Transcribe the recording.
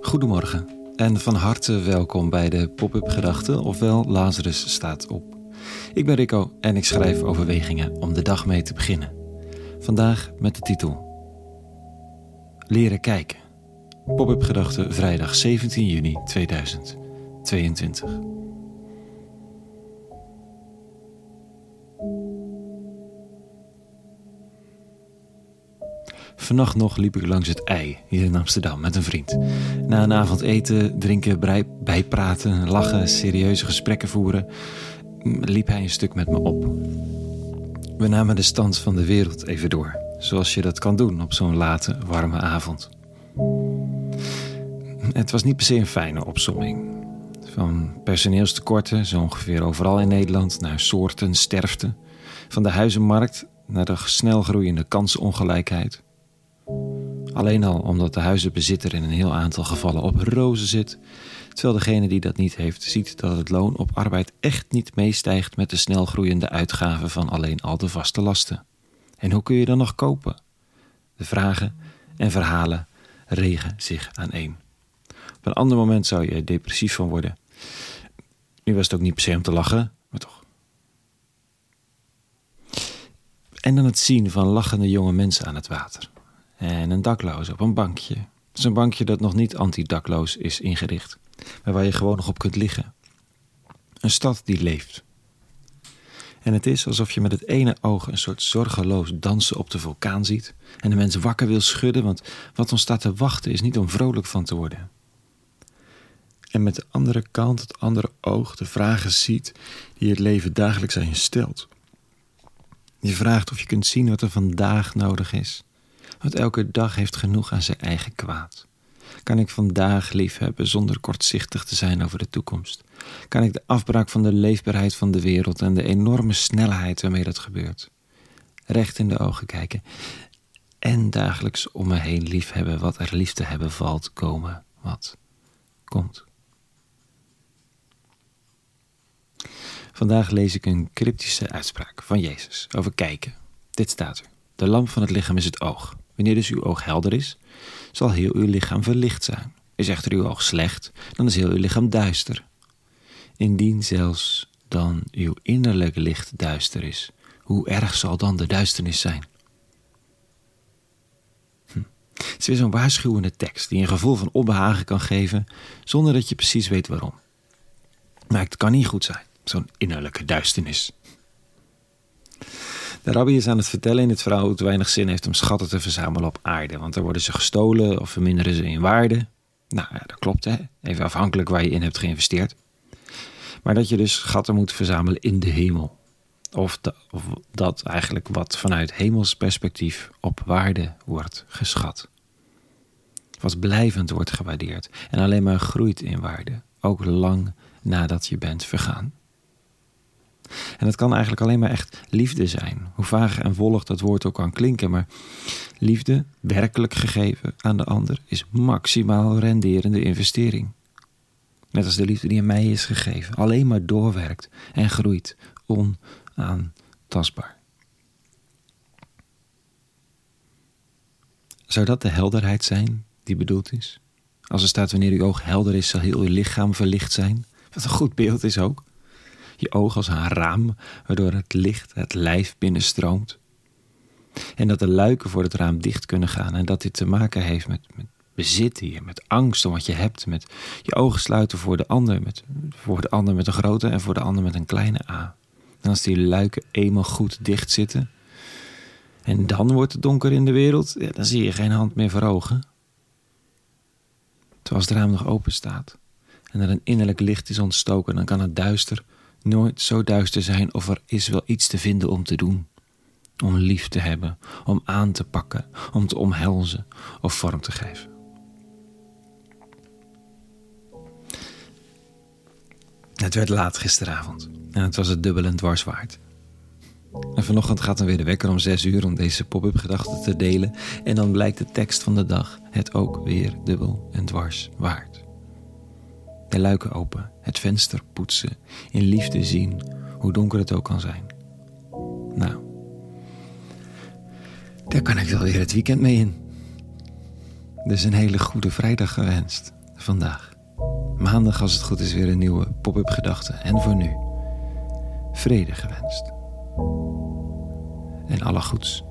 Goedemorgen en van harte welkom bij de Pop-up Gedachten, ofwel Lazarus staat op. Ik ben Rico en ik schrijf overwegingen om de dag mee te beginnen. Vandaag met de titel Leren kijken. Pop-up Gedachten vrijdag 17 juni 2022. Vannacht nog liep ik langs het ei hier in Amsterdam met een vriend. Na een avond eten, drinken, bijpraten, lachen, serieuze gesprekken voeren, liep hij een stuk met me op. We namen de stand van de wereld even door, zoals je dat kan doen op zo'n late, warme avond. Het was niet per se een fijne opsomming. Van personeelstekorten, zo ongeveer overal in Nederland, naar soorten, sterfte. Van de huizenmarkt naar de snel groeiende kansenongelijkheid. Alleen al omdat de huizenbezitter in een heel aantal gevallen op rozen zit, terwijl degene die dat niet heeft ziet dat het loon op arbeid echt niet meestijgt met de snel groeiende uitgaven van alleen al de vaste lasten. En hoe kun je dan nog kopen? De vragen en verhalen regen zich aan één. Op een ander moment zou je er depressief van worden. Nu was het ook niet per se om te lachen, maar toch. En dan het zien van lachende jonge mensen aan het water. En een dakloos op een bankje. Het is een bankje dat nog niet antidakloos is ingericht, maar waar je gewoon nog op kunt liggen. Een stad die leeft. En het is alsof je met het ene oog een soort zorgeloos dansen op de vulkaan ziet en de mensen wakker wil schudden, want wat ons staat te wachten is niet om vrolijk van te worden. En met de andere kant, het andere oog, de vragen ziet die het leven dagelijks aan je stelt. Je vraagt of je kunt zien wat er vandaag nodig is. Want elke dag heeft genoeg aan zijn eigen kwaad. Kan ik vandaag liefhebben zonder kortzichtig te zijn over de toekomst? Kan ik de afbraak van de leefbaarheid van de wereld en de enorme snelheid waarmee dat gebeurt recht in de ogen kijken en dagelijks om me heen liefhebben wat er lief te hebben valt komen wat komt? Vandaag lees ik een cryptische uitspraak van Jezus over kijken. Dit staat er. De lamp van het lichaam is het oog. Wanneer dus uw oog helder is, zal heel uw lichaam verlicht zijn. Is echter uw oog slecht, dan is heel uw lichaam duister. Indien zelfs dan uw innerlijk licht duister is, hoe erg zal dan de duisternis zijn? Hm. Het is weer zo'n waarschuwende tekst die een gevoel van onbehagen kan geven zonder dat je precies weet waarom. Maar het kan niet goed zijn, zo'n innerlijke duisternis. De rabbi is aan het vertellen in het verhaal hoe het weinig zin heeft om schatten te verzamelen op aarde. Want dan worden ze gestolen of verminderen ze in waarde. Nou ja, dat klopt hè. Even afhankelijk waar je in hebt geïnvesteerd. Maar dat je dus schatten moet verzamelen in de hemel. Of, of dat eigenlijk wat vanuit hemels perspectief op waarde wordt geschat. Wat blijvend wordt gewaardeerd en alleen maar groeit in waarde. Ook lang nadat je bent vergaan. En het kan eigenlijk alleen maar echt liefde zijn. Hoe vaag en wollig dat woord ook kan klinken, maar liefde, werkelijk gegeven aan de ander, is maximaal renderende investering. Net als de liefde die aan mij is gegeven, alleen maar doorwerkt en groeit, onaantastbaar. Zou dat de helderheid zijn die bedoeld is? Als er staat wanneer uw oog helder is, zal heel uw lichaam verlicht zijn. Wat een goed beeld is ook je oog als een raam waardoor het licht het lijf binnenstroomt. En dat de luiken voor het raam dicht kunnen gaan en dat dit te maken heeft met, met bezit hier, met angst om wat je hebt, met je ogen sluiten voor de ander, met, voor de ander met een grote en voor de ander met een kleine A. En als die luiken eenmaal goed dicht zitten, en dan wordt het donker in de wereld, ja, dan zie je geen hand meer voor ogen. Terwijl als het raam nog open staat en er een innerlijk licht is ontstoken, dan kan het duister nooit zo duister zijn of er is wel iets te vinden om te doen. Om lief te hebben, om aan te pakken, om te omhelzen of vorm te geven. Het werd laat gisteravond en het was het dubbel en dwars waard. En vanochtend gaat dan weer de wekker om zes uur om deze pop-up gedachten te delen. En dan blijkt de tekst van de dag het ook weer dubbel en dwars waard de luiken open, het venster poetsen, in liefde zien, hoe donker het ook kan zijn. Nou, daar kan ik wel weer het weekend mee in. Dus een hele goede vrijdag gewenst vandaag. Maandag, als het goed is, weer een nieuwe pop-up gedachte. En voor nu, vrede gewenst. En alle goeds.